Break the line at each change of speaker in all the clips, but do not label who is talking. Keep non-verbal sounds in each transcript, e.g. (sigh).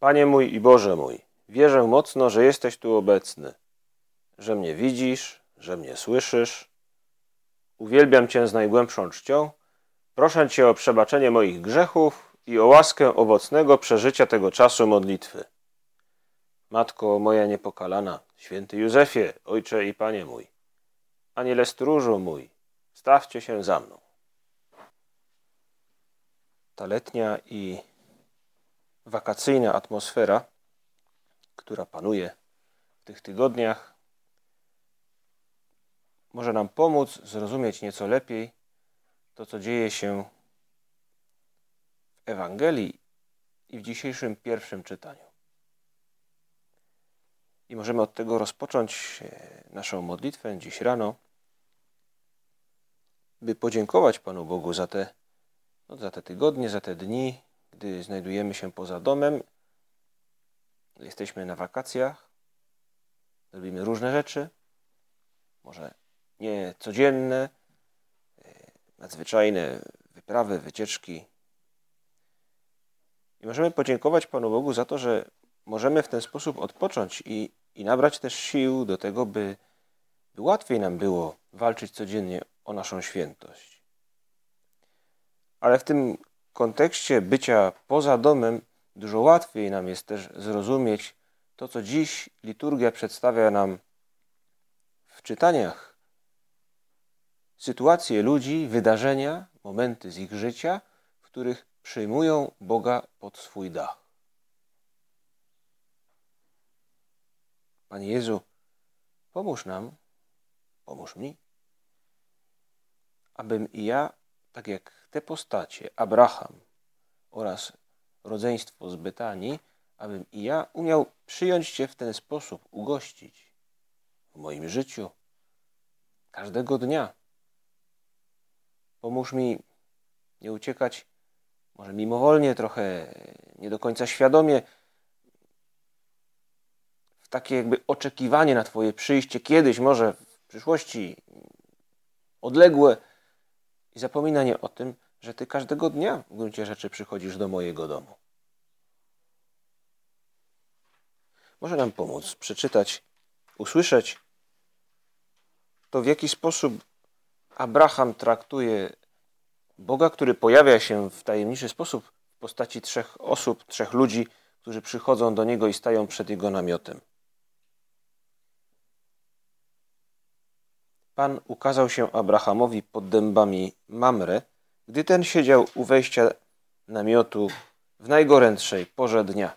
Panie mój i Boże mój, wierzę mocno, że jesteś tu obecny, że mnie widzisz, że mnie słyszysz. Uwielbiam Cię z najgłębszą czcią. Proszę Cię o przebaczenie moich grzechów i o łaskę owocnego przeżycia tego czasu modlitwy. Matko moja niepokalana, święty Józefie, Ojcze i Panie mój, Aniele stróżu mój, stawcie się za mną. Ta letnia i wakacyjna atmosfera, która panuje w tych tygodniach, może nam pomóc zrozumieć nieco lepiej to, co dzieje się w Ewangelii i w dzisiejszym pierwszym czytaniu. I możemy od tego rozpocząć e, naszą modlitwę dziś rano, by podziękować Panu Bogu za te, no, za te tygodnie, za te dni, gdy znajdujemy się poza domem, jesteśmy na wakacjach, robimy różne rzeczy, może nie codzienne, e, nadzwyczajne wyprawy, wycieczki. I możemy podziękować Panu Bogu za to, że możemy w ten sposób odpocząć i, i nabrać też sił do tego, by, by łatwiej nam było walczyć codziennie o naszą świętość. Ale w tym kontekście bycia poza domem dużo łatwiej nam jest też zrozumieć to, co dziś liturgia przedstawia nam w czytaniach. Sytuacje ludzi, wydarzenia, momenty z ich życia, w których przyjmują Boga pod swój dach. Panie Jezu, pomóż nam, pomóż mi, abym i ja, tak jak te postacie, Abraham oraz rodzeństwo z Betanii, abym i ja umiał przyjąć Cię w ten sposób, ugościć w moim życiu, każdego dnia. Pomóż mi nie uciekać, może mimowolnie, trochę nie do końca świadomie, w takie jakby oczekiwanie na Twoje przyjście kiedyś, może w przyszłości odległe, i zapominanie o tym, że Ty każdego dnia w gruncie rzeczy przychodzisz do mojego domu. Może nam pomóc przeczytać, usłyszeć to, w jaki sposób Abraham traktuje Boga, który pojawia się w tajemniczy sposób w postaci trzech osób, trzech ludzi, którzy przychodzą do niego i stają przed jego namiotem. Pan ukazał się Abrahamowi pod dębami Mamre, gdy ten siedział u wejścia namiotu w najgorętszej porze dnia.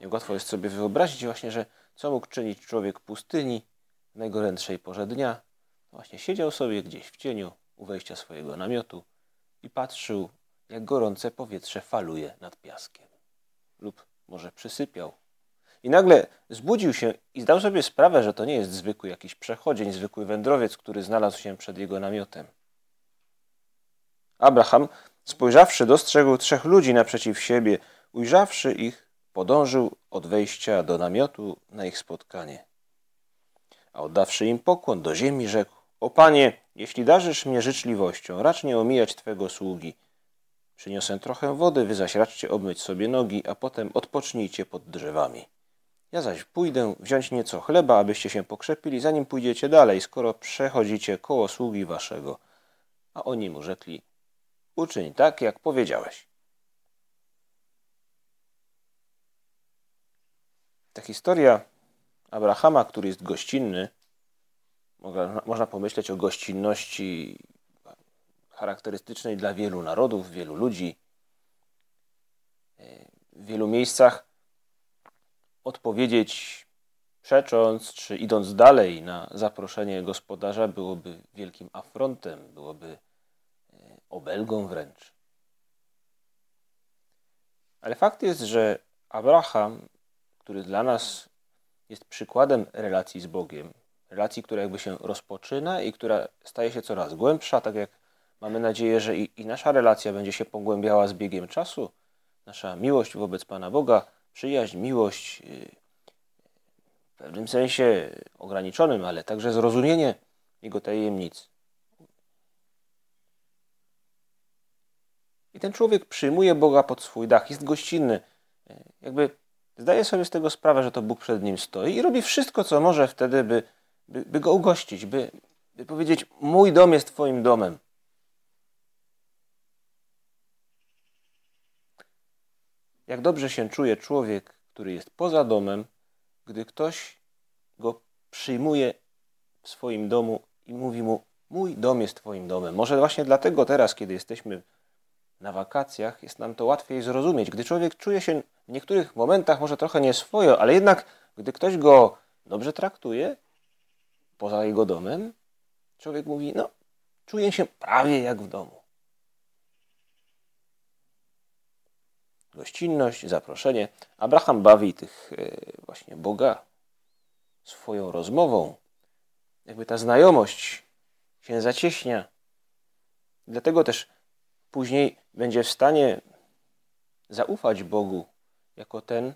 Jak łatwo jest sobie wyobrazić właśnie, że co mógł czynić człowiek pustyni w najgorętszej porze dnia. Właśnie siedział sobie gdzieś w cieniu u wejścia swojego namiotu i patrzył, jak gorące powietrze faluje nad piaskiem. Lub może przysypiał i nagle zbudził się i zdał sobie sprawę, że to nie jest zwykły jakiś przechodzień, zwykły wędrowiec, który znalazł się przed jego namiotem. Abraham, spojrzawszy, dostrzegł trzech ludzi naprzeciw siebie. Ujrzawszy ich, podążył od wejścia do namiotu na ich spotkanie. A oddawszy im pokłon do ziemi, rzekł: O panie, jeśli darzysz mnie życzliwością, racz nie omijać twego sługi. Przyniosę trochę wody, wy zaś raczcie obmyć sobie nogi, a potem odpocznijcie pod drzewami. Ja zaś pójdę wziąć nieco chleba, abyście się pokrzepili, zanim pójdziecie dalej, skoro przechodzicie koło sługi waszego. A oni mu rzekli, uczyń tak, jak powiedziałeś. Ta historia Abrahama, który jest gościnny, można pomyśleć o gościnności charakterystycznej dla wielu narodów, wielu ludzi. W wielu miejscach odpowiedzieć przecząc czy idąc dalej na zaproszenie gospodarza byłoby wielkim afrontem, byłoby e, obelgą wręcz. Ale fakt jest, że Abraham, który dla nas jest przykładem relacji z Bogiem, relacji, która jakby się rozpoczyna i która staje się coraz głębsza, tak jak mamy nadzieję, że i, i nasza relacja będzie się pogłębiała z biegiem czasu, nasza miłość wobec Pana Boga przyjaźń, miłość y, w pewnym sensie ograniczonym, ale także zrozumienie Jego tajemnic. I ten człowiek przyjmuje Boga pod swój dach, jest gościnny. jakby zdaje sobie z tego sprawę, że to Bóg przed nim stoi i robi wszystko, co może wtedy, by, by, by go ugościć, by, by powiedzieć: Mój dom jest Twoim domem. Jak dobrze się czuje człowiek, który jest poza domem, gdy ktoś go przyjmuje w swoim domu i mówi mu: Mój dom jest Twoim domem. Może właśnie dlatego teraz, kiedy jesteśmy na wakacjach, jest nam to łatwiej zrozumieć. Gdy człowiek czuje się w niektórych momentach może trochę nieswojo, ale jednak gdy ktoś go dobrze traktuje, poza jego domem, człowiek mówi: No, czuję się prawie jak w domu. Gościnność, zaproszenie. Abraham bawi tych e, właśnie Boga swoją rozmową. Jakby ta znajomość się zacieśnia. Dlatego też później będzie w stanie zaufać Bogu jako ten,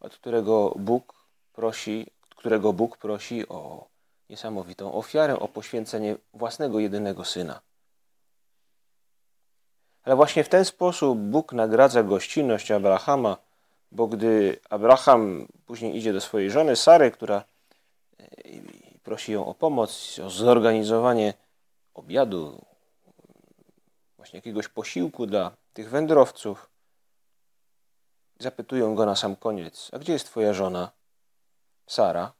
od którego Bóg prosi, którego Bóg prosi o niesamowitą ofiarę, o poświęcenie własnego jedynego syna. Ale właśnie w ten sposób Bóg nagradza gościnność Abrahama, bo gdy Abraham później idzie do swojej żony Sary, która e, prosi ją o pomoc, o zorganizowanie obiadu, właśnie jakiegoś posiłku dla tych wędrowców, zapytują go na sam koniec: A gdzie jest twoja żona? Sara.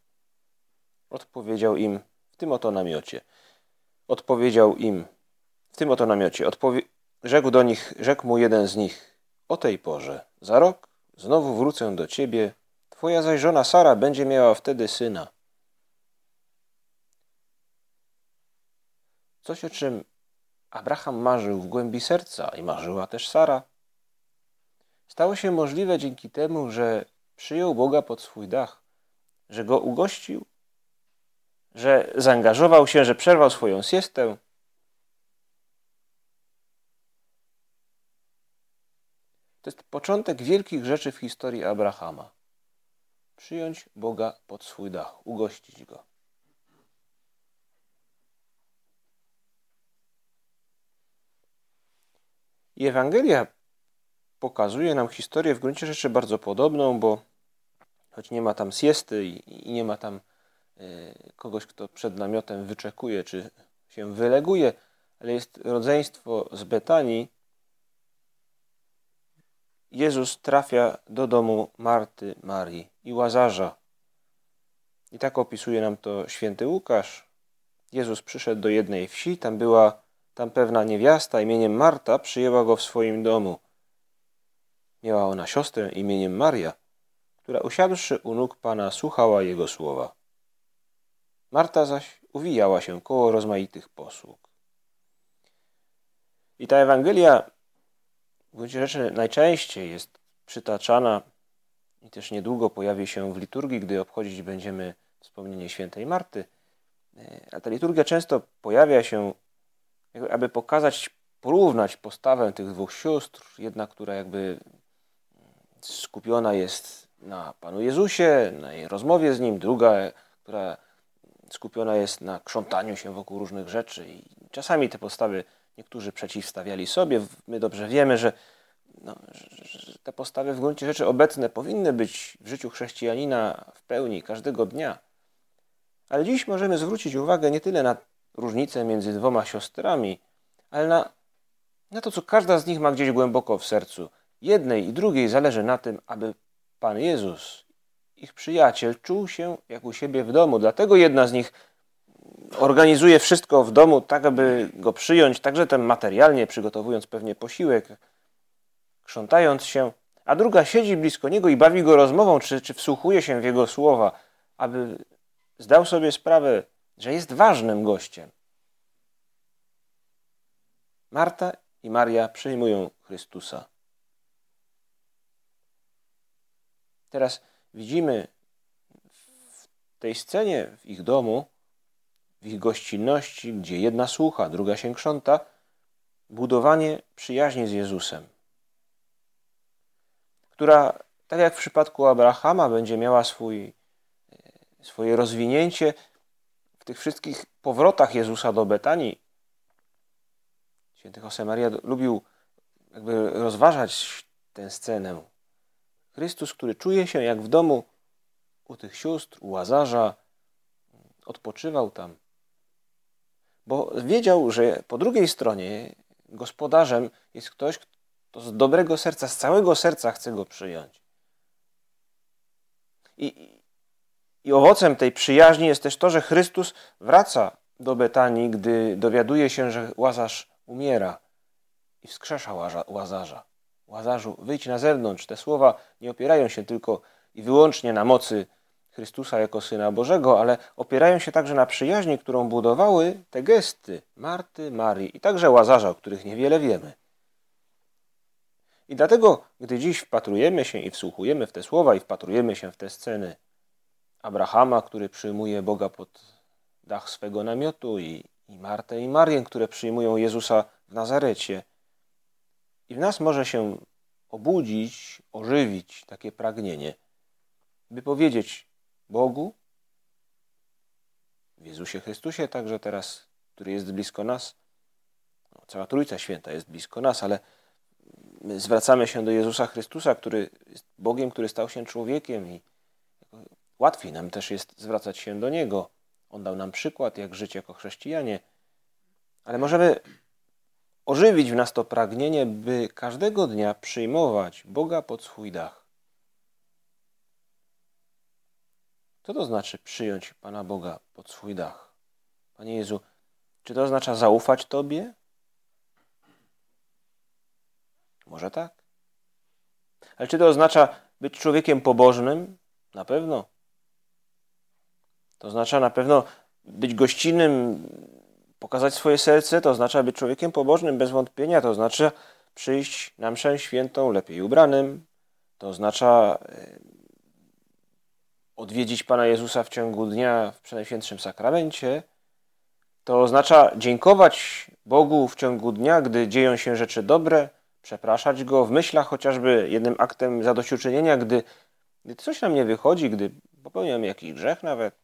Odpowiedział im w tym oto namiocie. Odpowiedział im w tym oto namiocie. Rzekł do nich, rzekł mu jeden z nich: O tej porze, za rok, znowu wrócę do ciebie. Twoja zaś żona Sara będzie miała wtedy syna. Coś, o czym Abraham marzył w głębi serca i marzyła też Sara, stało się możliwe dzięki temu, że przyjął Boga pod swój dach, że go ugościł, że zaangażował się, że przerwał swoją siestę. To jest początek wielkich rzeczy w historii Abrahama. Przyjąć Boga pod swój dach, ugościć go. I Ewangelia pokazuje nam historię w gruncie rzeczy bardzo podobną, bo choć nie ma tam siesty i, nie ma tam e, kogoś, kto przed namiotem wyczekuje czy się wyleguje, ale jest rodzeństwo z Betanii, Jezus trafia do domu Marty, Marii i Łazarza. I tak opisuje nam to święty Łukasz. Jezus przyszedł do jednej wsi, tam była tam pewna niewiasta imieniem Marta przyjęła go w swoim domu. Miała ona siostrę imieniem Maria, która usiadłszy u nóg Pana słuchała jego słowa. Marta zaś uwijała się koło rozmaitych posług. I ta Ewangelia w gruncie rzeczy najczęściej jest przytaczana i też niedługo pojawi się w liturgii, gdy obchodzić będziemy wspomnienie świętej Marty. E, a ta liturgia często pojawia się aby pokazać, porównać postawę tych dwóch sióstr, jedna, która jakby skupiona jest na Panu Jezusie, na jej rozmowie z Nim, druga, która skupiona jest na krzątaniu się wokół różnych rzeczy. I czasami te postawy niektórzy przeciwstawiali sobie. My dobrze wiemy, że, no, że te postawy w gruncie rzeczy obecne powinny być w życiu chrześcijanina w pełni każdego dnia. Ale dziś możemy zwrócić uwagę nie tyle na różnicę między dwoma siostrami, ale na, na to, co każda z nich ma gdzieś głęboko w sercu. Jednej i drugiej zależy na tym, aby Pan Jezus, ich przyjaciel, czuł się jak u siebie w domu. Dlatego jedna z nich organizuje wszystko w domu, tak aby go przyjąć, także ten materialnie, przygotowując pewnie posiłek, krzątając się, a druga siedzi blisko niego i bawi go rozmową, czy, czy wsłuchuje się w jego słowa, aby zdał sobie sprawę, że jest ważnym gościem. Marta i Maria przyjmują Chrystusa. Teraz widzimy w tej scenie, w ich domu, w ich gościnności, gdzie jedna słucha, druga się krząta, budowanie przyjaźni z Jezusem, która, tak jak w przypadku Abrahama, będzie miała swój, swoje rozwinięcie w tych wszystkich powrotach Jezusa do Betanii. Święty Josemaria lubił jakby rozważać tę scenę Chrystus, który czuje się jak w domu u tych sióstr, u Łazarza, odpoczywał tam. Bo wiedział, że po drugiej stronie gospodarzem jest ktoś, kto z dobrego serca, z całego serca chce go przyjąć. I, I owocem tej przyjaźni jest też to, że Chrystus wraca do Betanii, gdy dowiaduje się, że Łazarz umiera i wskrzesza Łazarza. Łazarzu, wyjdź na zewnątrz. Te słowa nie opierają się tylko i wyłącznie na mocy Chrystusa jako Syna Bożego, ale opierają się także na przyjaźni, którą budowały te gesty Marty, Marii i także Łazarza, o których niewiele wiemy. I dlatego, gdy dziś wpatrujemy się i wsłuchujemy w te słowa i wpatrujemy się w te sceny Abrahama, który przyjmuje Boga pod dach swego namiotu i, i Martę i Marię, które przyjmują Jezusa w Nazarecie, i w nas może się obudzić, ożywić takie pragnienie, by powiedzieć Bogu, w Jezusie Chrystusie, także teraz, który jest blisko nas, no, cała Trójca Święta jest blisko nas, ale my zwracamy się do Jezusa Chrystusa, który jest Bogiem, który stał się człowiekiem i łatwiej nam też jest zwracać się do Niego. On dał nam przykład, jak żyć jako chrześcijanie, ale możemy ożywić w nas to pragnienie, by każdego dnia przyjmować Boga pod swój dach. Co to znaczy przyjąć Pana Boga pod swój dach? Panie Jezu, czy to oznacza zaufać Tobie? Może tak. Ale czy to oznacza być człowiekiem pobożnym? Na pewno. To oznacza na pewno być gościnnym, pokazać swoje serce, to oznacza być człowiekiem pobożnym bez wątpienia, to oznacza przyjść na mszę świętą lepiej ubranym, to oznacza e, odwiedzić Pana Jezusa w ciągu dnia w Przenajświętszym Sakramencie, to oznacza dziękować Bogu w ciągu dnia, gdy dzieją się rzeczy dobre, przepraszać Go w myślach chociażby jednym aktem zadośćuczynienia, gdy, gdy coś nam nie wychodzi, gdy popełniam jakiś grzech nawet,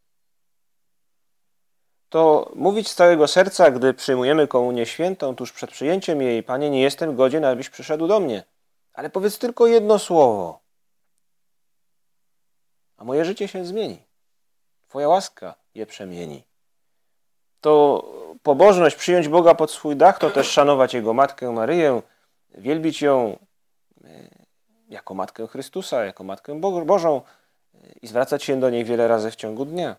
to mówić z całego serca, gdy przyjmujemy komunię świętą tuż przed przyjęciem jej, Panie, nie jestem godzien, abyś przyszedł do mnie. Ale powiedz tylko jedno słowo, a moje życie się zmieni. Twoja łaska je przemieni. To pobożność, przyjąć Boga pod swój dach, to też szanować Jego Matkę Maryję, wielbić ją e, jako Matkę Chrystusa, jako Matkę Bożą e, i zwracać się do niej wiele razy w ciągu dnia.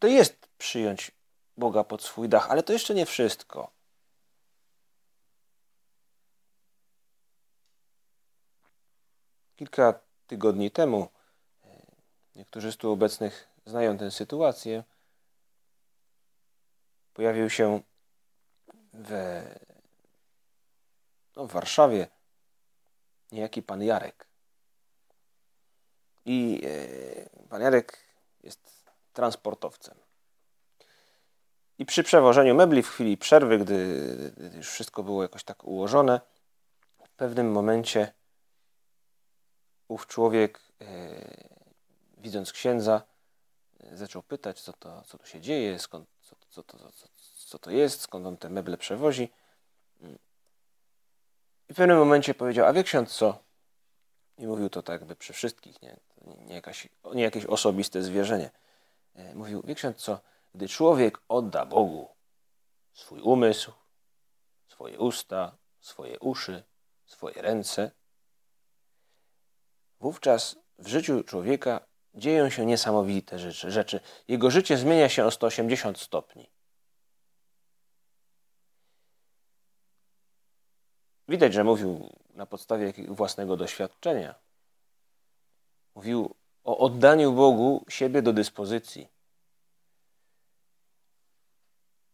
To jest przyjąć Boga pod swój dach, ale to jeszcze nie wszystko. Kilka tygodni temu, e, niektórzy z tu obecnych znają tę sytuację, pojawił się w, no, w Warszawie niejaki pan Jarek. I e, pan Jarek jest transportowcem. I przy przewożeniu mebli w chwili przerwy, gdy już wszystko było jakoś tak ułożone, w pewnym momencie ów człowiek, e, widząc księdza, e, zaczął pytać, co to, co to się dzieje, skąd, co, co, to, co, co to jest, skąd on te meble przewozi. I w pewnym momencie powiedział, a wie ksiądz co? I mówił to tak jakby przy wszystkich, nie, nie, jakaś, nie jakieś osobiste zwierzenie. E, mówił, wie ksiądz co, gdy człowiek odda Bogu swój umysł, swoje usta, swoje uszy, swoje ręce, wówczas w życiu człowieka dzieją się niesamowite rzeczy. rzeczy. Jego życie zmienia się o 180 stopni. Widać, że mówił na podstawie własnego doświadczenia. Mówił o oddaniu Bogu siebie do dyspozycji.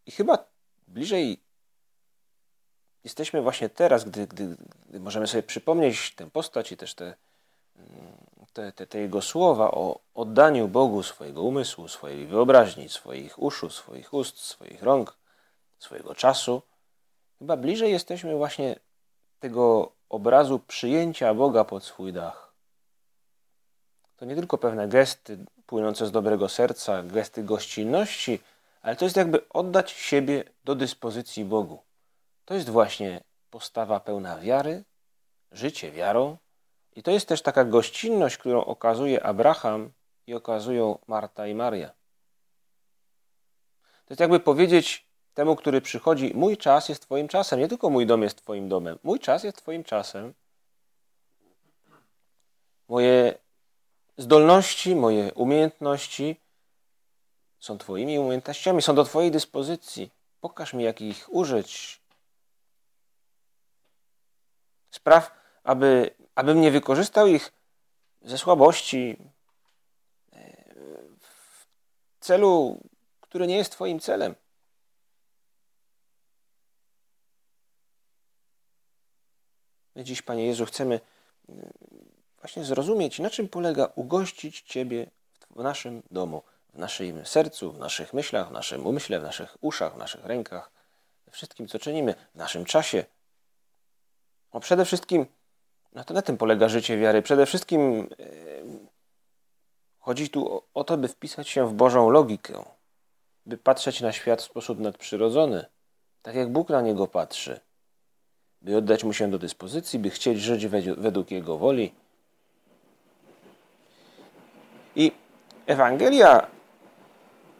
I chyba bliżej jesteśmy właśnie teraz, gdy, gdy, gdy możemy sobie przypomnieć tę postać i też te, te, te, te, jego słowa o oddaniu Bogu swojego umysłu, swojej wyobraźni, swoich uszu, swoich ust, swoich rąk, swojego czasu. Chyba bliżej jesteśmy właśnie tego obrazu przyjęcia Boga pod swój dach to nie tylko pewne gesty płynące z dobrego serca, gesty gościnności, ale to jest jakby oddać siebie do dyspozycji Bogu. To jest właśnie postawa pełna wiary, życie wiarą. I to jest też taka gościnność, którą okazuje Abraham i okazują Marta i Maria. To jest jakby powiedzieć temu, który przychodzi: Mój czas jest Twoim czasem, nie tylko mój dom jest Twoim domem. Mój czas jest Twoim czasem. Moje zdolności, moje umiejętności są Twoimi umiejętnościami, są do Twojej dyspozycji. Pokaż mi, jak ich użyć. Spraw, aby, abym nie wykorzystał ich ze słabości e, w celu, który nie jest Twoim celem. My dziś, Panie Jezu, chcemy e, właśnie zrozumieć, na czym polega ugościć Ciebie w naszym domu w naszym sercu, w naszych myślach, w naszym umyśle, w naszych uszach, w naszych rękach, we wszystkim, co czynimy, w naszym czasie. No przede wszystkim, no to na tym polega życie wiary. Przede wszystkim e, chodzi tu o, o to, by wpisać się w Bożą logikę, by patrzeć na świat w sposób nadprzyrodzony, tak jak Bóg na niego patrzy, by oddać mu się do dyspozycji, by chcieć żyć według Jego woli. I Ewangelia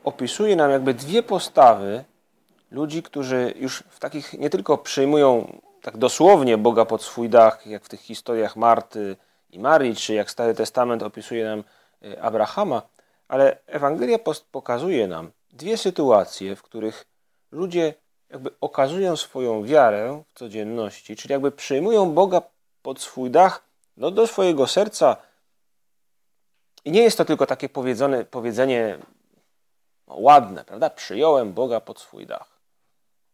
opisuje nam jakby dwie postawy ludzi, którzy już w takich nie tylko przyjmują tak dosłownie Boga pod swój dach, jak w tych historiach Marty i Marii, czy jak Stary Testament opisuje nam e, Abrahama, ale Ewangelia pokazuje nam dwie sytuacje, w których ludzie jakby okazują swoją wiarę w codzienności, czyli jakby przyjmują Boga pod swój dach, no do swojego serca. I nie jest to tylko takie powiedzone, powiedzenie ładne, prawda? Przyjąłem Boga pod swój dach.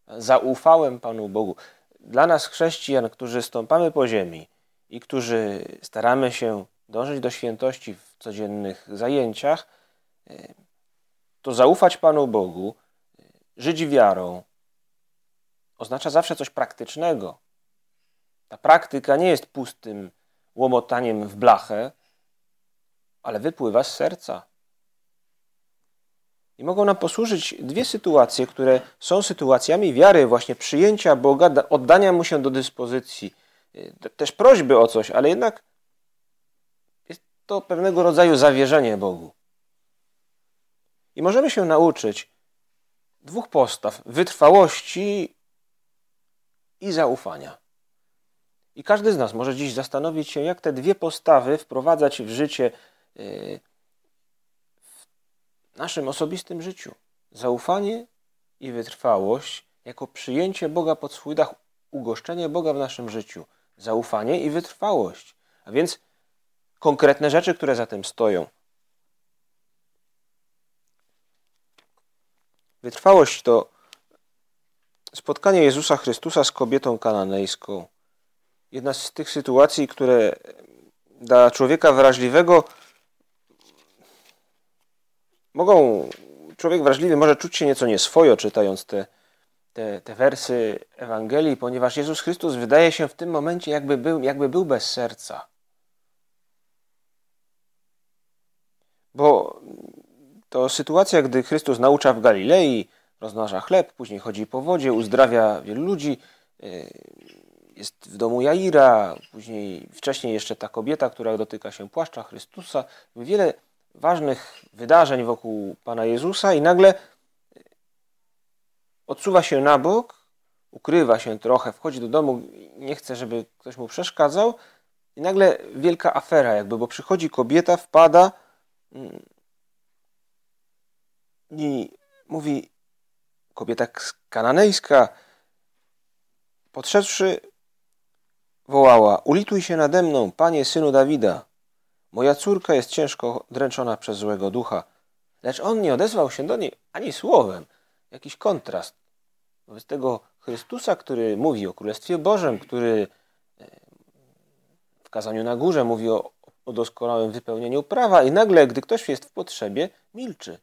Zaufałem Panu Bogu. Dla nas, chrześcijan, którzy stąpamy po ziemi i którzy staramy się dążyć do świętości w codziennych zajęciach, e, to zaufać Panu Bogu, e, żyć wiarą, oznacza zawsze coś praktycznego. Ta praktyka nie jest pustym łomotaniem w blachę, ale wypływa z serca. I mogą nam posłużyć dwie sytuacje, które są sytuacjami wiary, właśnie przyjęcia Boga, oddania Mu się do dyspozycji, y, też prośby o coś, ale jednak jest to pewnego rodzaju zawierzenie Bogu. I możemy się nauczyć dwóch postaw: wytrwałości i zaufania. I każdy z nas może dziś zastanowić się, jak te dwie postawy wprowadzać w życie y, naszym osobistym życiu. Zaufanie i wytrwałość jako przyjęcie Boga pod swój dach, ugoszczenie Boga w naszym życiu. Zaufanie i wytrwałość. A więc konkretne rzeczy, które za tym stoją. Wytrwałość to spotkanie Jezusa Chrystusa z kobietą kananejską. Jedna z tych sytuacji, które dla człowieka wrażliwego mogą, człowiek wrażliwy może czuć się nieco nieswojo czytając te, te, te wersy Ewangelii, ponieważ Jezus Chrystus wydaje się w tym momencie jakby był, jakby był bez serca. Bo to sytuacja, gdy Chrystus naucza w Galilei, rozmnaża chleb, później chodzi po wodzie, uzdrawia wielu ludzi, y, jest w domu Jaira, później wcześniej jeszcze ta kobieta, która dotyka się płaszcza Chrystusa. Wiele ważnych wydarzeń wokół Pana Jezusa i nagle odsuwa się na bok, ukrywa się trochę, wchodzi do domu, nie chce, żeby ktoś mu przeszkadzał i nagle wielka afera jakby, bo przychodzi kobieta, wpada mm, i mówi kobieta kananejska, podszedłszy, wołała: Ulituj się nade mną, panie synu Dawida. Moja córka jest ciężko dręczona przez złego ducha. Lecz on nie odezwał się do niej ani słowem. Jakiś kontrast. Wobec tego Chrystusa, który mówi o Królestwie Bożym, który e, w kazaniu na górze mówi o, o doskonałym wypełnieniu prawa i nagle, gdy ktoś jest w potrzebie, milczy.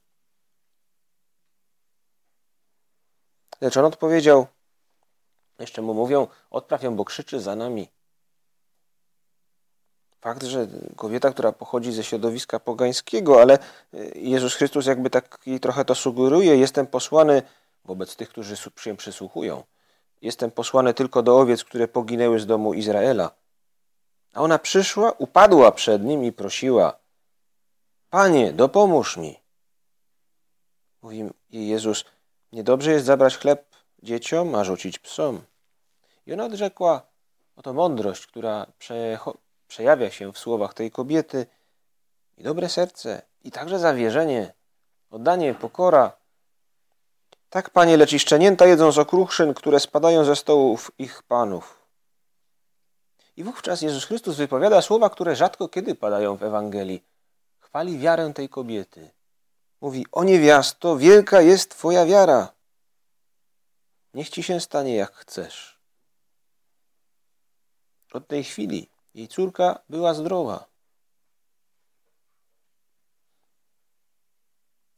Lecz on odpowiedział, jeszcze mu mówią, odpraw ją, bo krzyczy za nami. Fakt, że kobieta, która pochodzi ze środowiska pogańskiego, ale y, Jezus Chrystus jakby tak trochę to sugeruje, jestem posłany wobec tych, którzy się przysłuchują. Jestem posłany tylko do owiec, które poginęły z domu Izraela. A ona przyszła, upadła przed nim i prosiła: Panie, dopomóż mi. Mówi jej Jezus: Niedobrze jest zabrać chleb dzieciom, a rzucić psom. I ona odrzekła: Oto mądrość, która przejawia się w słowach tej kobiety, i dobre serce, i także zawierzenie, oddanie, pokora. Tak, panie, lecz i szczenięta jedzą z okruszyn, które spadają ze stołów ich panów. I wówczas Jezus Chrystus wypowiada słowa, które rzadko kiedy padają w Ewangelii. Chwali wiarę tej kobiety. Mówi, o niewiasto, wielka jest Twoja wiara. Niech Ci się stanie jak chcesz. Od tej chwili jej córka była zdrowa.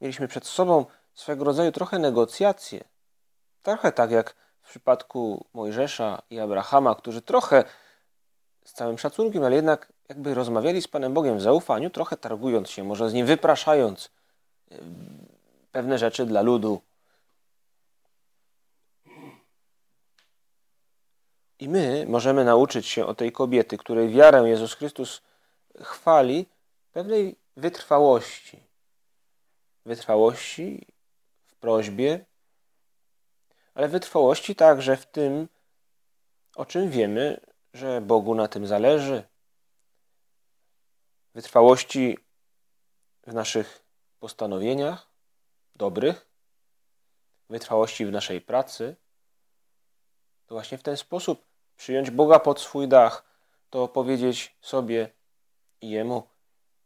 Mieliśmy przed sobą swego rodzaju trochę negocjacje. Trochę tak jak w przypadku Mojżesza i Abrahama, którzy trochę z całym szacunkiem, ale jednak jakby rozmawiali z Panem Bogiem w zaufaniu, trochę targując się, może z nim wypraszając pewne rzeczy dla ludu. I my możemy nauczyć się od tej kobiety, której wiarę Jezus Chrystus chwali, pewnej wytrwałości. Wytrwałości w prośbie, ale wytrwałości także w tym, o czym wiemy, że Bogu na tym zależy. Wytrwałości w naszych postanowieniach dobrych, wytrwałości w naszej pracy. To właśnie w ten sposób przyjąć Boga pod swój dach, to powiedzieć sobie i Jemu,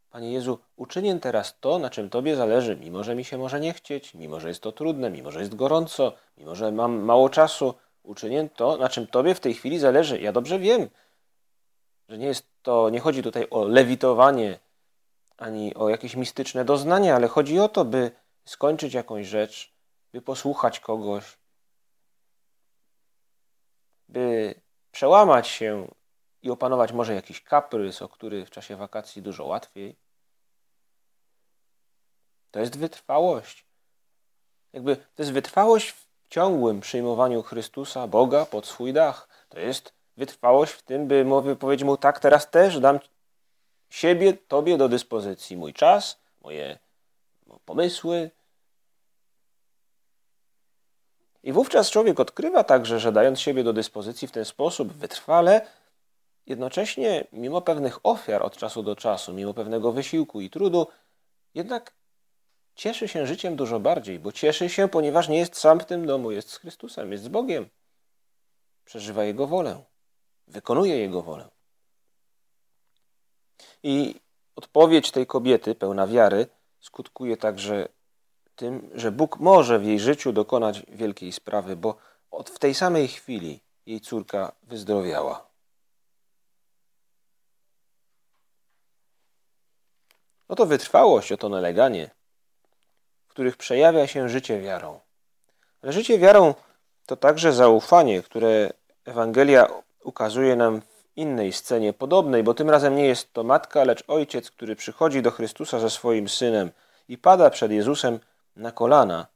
Panie Jezu, uczynię teraz to, na czym Tobie zależy, mimo że mi się może nie chcieć, mimo że jest to trudne, mimo że jest gorąco, mimo że mam mało czasu, uczynię to, na czym Tobie w tej chwili zależy. Ja dobrze wiem, że nie jest to, nie chodzi tutaj o lewitowanie ani o jakieś mistyczne doznanie, ale chodzi o to, by skończyć jakąś rzecz, by posłuchać kogoś, by przełamać się i opanować może jakiś kaprys, o który w czasie wakacji dużo łatwiej. To jest wytrwałość. Jakby to jest wytrwałość w ciągłym przyjmowaniu Chrystusa, Boga pod swój dach. To jest wytrwałość w tym, by mowy powiedzieć mu tak, teraz też dam siebie Tobie do dyspozycji. Mój czas, moje pomysły. I wówczas człowiek odkrywa także, że dając siebie do dyspozycji w ten sposób wytrwale, jednocześnie, mimo pewnych ofiar od czasu do czasu, mimo pewnego wysiłku i trudu, jednak cieszy się życiem dużo bardziej, bo cieszy się, ponieważ nie jest sam w tym domu, jest z Chrystusem, jest z Bogiem. Przeżywa Jego wolę, wykonuje Jego wolę. I odpowiedź tej kobiety, pełna wiary, skutkuje także tym, że Bóg może w jej życiu dokonać wielkiej sprawy, bo od w tej samej chwili jej córka wyzdrowiała. Oto wytrwałość, oto naleganie, w których przejawia się życie wiarą. Ale życie wiarą to także zaufanie, które Ewangelia ukazuje nam w innej scenie podobnej, bo tym razem nie jest to matka, lecz ojciec, który przychodzi do Chrystusa ze swoim synem i pada przed Jezusem na kolana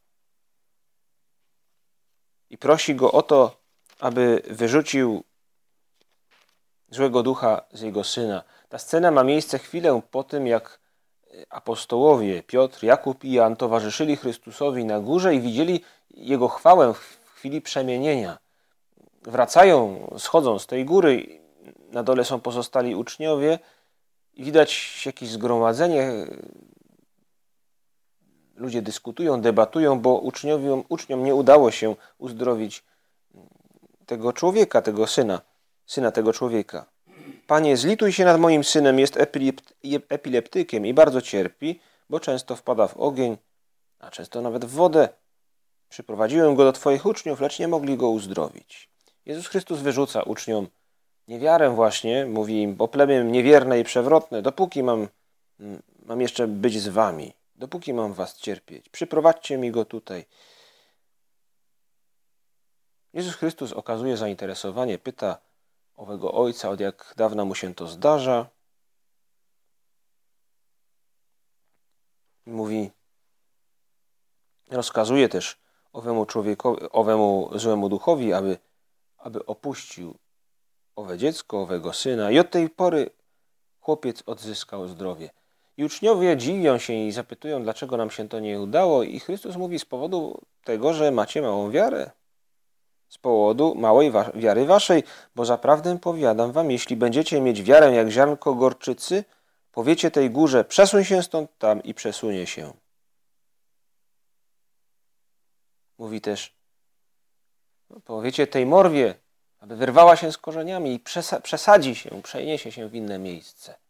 i prosi go o to, aby wyrzucił złego ducha z jego syna. Ta scena ma miejsce chwilę po tym, jak apostołowie Piotr, Jakub i Jan towarzyszyli Chrystusowi na górze i widzieli Jego chwałę w chwili przemienienia. Wracają, schodzą z tej góry, na dole są pozostali uczniowie i widać jakieś zgromadzenie. Ludzie dyskutują, debatują, bo uczniom, uczniom nie udało się uzdrowić tego człowieka, tego syna, syna tego człowieka. Panie, zlituj się nad moim synem, jest epileptykiem i bardzo cierpi, bo często wpada w ogień, a często nawet w wodę. Przyprowadziłem go do Twoich uczniów, lecz nie mogli go uzdrowić. Jezus Chrystus wyrzuca uczniom niewiarę właśnie, mówi im, bo plemię niewierne i przewrotne, dopóki mam, mam jeszcze być z Wami, dopóki mam Was cierpieć, przyprowadźcie mi go tutaj. Jezus Chrystus okazuje zainteresowanie, pyta, owego ojca, od jak dawna mu się to zdarza. Mówi, rozkazuje też owemu człowiekowi, owemu złemu duchowi, aby, aby opuścił owe dziecko, owego syna. I od tej pory chłopiec odzyskał zdrowie. I uczniowie dziwią się i zapytują, dlaczego nam się to nie udało. I Chrystus mówi z powodu tego, że macie małą wiarę. Z powodu małej wa wiary waszej, bo zaprawdę powiadam wam, jeśli będziecie mieć wiarę jak ziarnko gorczycy, powiecie tej górze, przesuń się stąd tam i przesunie się. Mówi też, no, powiecie tej morwie, aby wyrwała się z korzeniami i przesadzi się, przeniesie się w inne miejsce.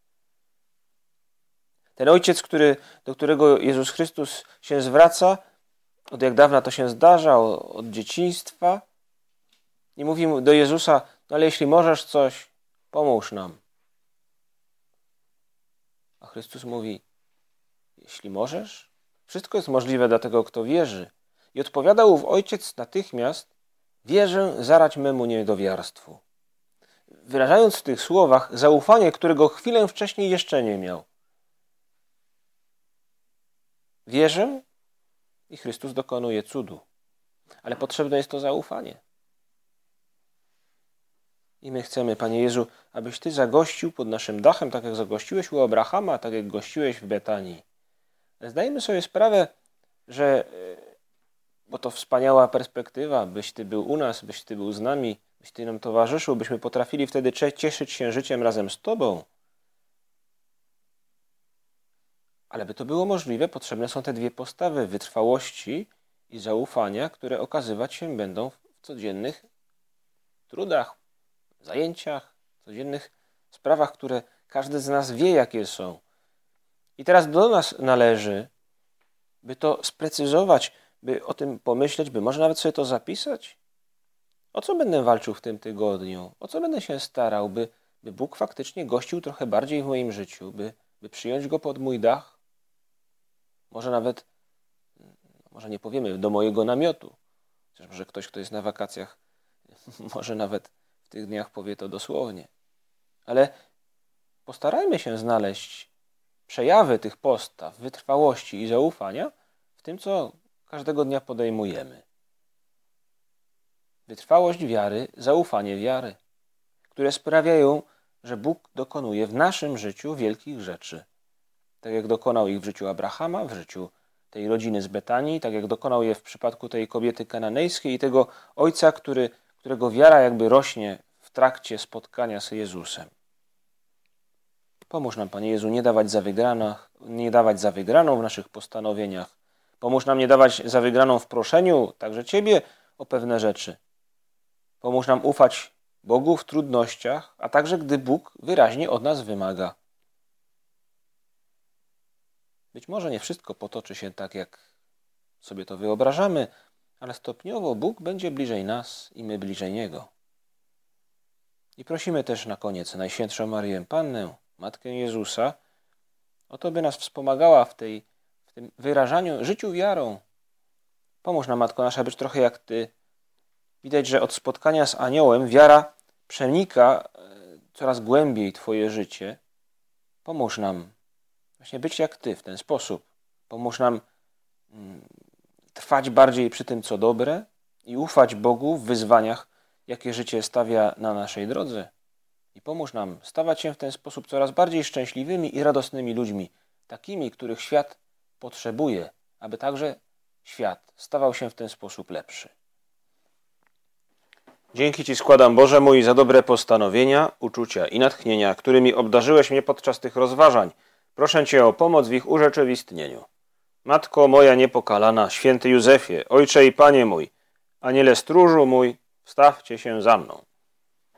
Ten ojciec, który, do którego Jezus Chrystus się zwraca, od jak dawna to się zdarza, od dzieciństwa, i mówi do Jezusa, no ale jeśli możesz coś, pomóż nam. A Chrystus mówi, jeśli możesz, wszystko jest możliwe dla tego, kto wierzy. I odpowiadał ów ojciec natychmiast, wierzę zarać memu niedowiarstwu. Wyrażając w tych słowach zaufanie, którego chwilę wcześniej jeszcze nie miał. Wierzę i Chrystus dokonuje cudu. Ale potrzebne jest to zaufanie. I my chcemy, Panie Jezu, abyś Ty zagościł pod naszym dachem, tak jak zagościłeś u Abrahama, tak jak gościłeś w Betanii. Zdajemy sobie sprawę, że, e, bo to wspaniała perspektywa, byś Ty był u nas, byś Ty był z nami, byś Ty nam towarzyszył, byśmy potrafili wtedy cieszyć się życiem razem z Tobą. Ale by to było możliwe, potrzebne są te dwie postawy wytrwałości i zaufania, które okazywać się będą w codziennych trudach, zajęciach, codziennych sprawach, które każdy z nas wie, jakie są. I teraz do nas należy, by to sprecyzować, by o tym pomyśleć, by może nawet sobie to zapisać. O co będę walczył w tym tygodniu? O co będę się starał, by, by Bóg faktycznie gościł trochę bardziej w moim życiu, by, by przyjąć go pod mój dach? Może nawet, może nie powiemy, do mojego namiotu. Chociaż może ktoś, kto jest na wakacjach, (laughs) może nawet w tych dniach powie to dosłownie. Ale postarajmy się znaleźć przejawy tych postaw, wytrwałości i zaufania w tym, co każdego dnia podejmujemy. Wytrwałość wiary, zaufanie wiary, które sprawiają, że Bóg dokonuje w naszym życiu wielkich rzeczy. Tak jak dokonał ich w życiu Abrahama, w życiu tej rodziny z Betanii, tak jak dokonał je w przypadku tej kobiety kananejskiej i tego ojca, który którego wiara jakby rośnie w trakcie spotkania z Jezusem. Pomóż nam, Panie Jezu, nie dawać za, wygranach, nie dawać za wygraną w naszych postanowieniach. Pomóż nam nie dawać za wygraną w proszeniu, także Ciebie, o pewne rzeczy. Pomóż nam ufać Bogu w trudnościach, a także gdy Bóg wyraźnie od nas wymaga. Być może nie wszystko potoczy się tak, jak sobie to wyobrażamy, ale stopniowo Bóg będzie bliżej nas i my bliżej Niego. I prosimy też na koniec Najświętszą Marię Pannę, Matkę Jezusa, o to, by nas wspomagała w, tej, w tym wyrażaniu, życiu wiarą. Pomóż nam, Matko Nasza, być trochę jak Ty. Widać, że od spotkania z aniołem wiara przenika e, coraz głębiej Twoje życie. Pomóż nam właśnie być jak Ty w ten sposób. Pomóż nam mm, trwać bardziej przy tym, co dobre i ufać Bogu w wyzwaniach, jakie życie stawia na naszej drodze. I pomóż nam stawać się w ten sposób coraz bardziej szczęśliwymi i radosnymi ludźmi, takimi, których świat potrzebuje, aby także świat stawał się w ten sposób lepszy. Dzięki Ci składam, Boże mój, za dobre postanowienia, uczucia i natchnienia, którymi obdarzyłeś mnie podczas tych rozważań. Proszę Cię o pomoc w ich urzeczywistnieniu. Matko moja niepokalana, święty Józefie, ojcze i panie mój, aniele stróżu mój, wstawcie się za mną.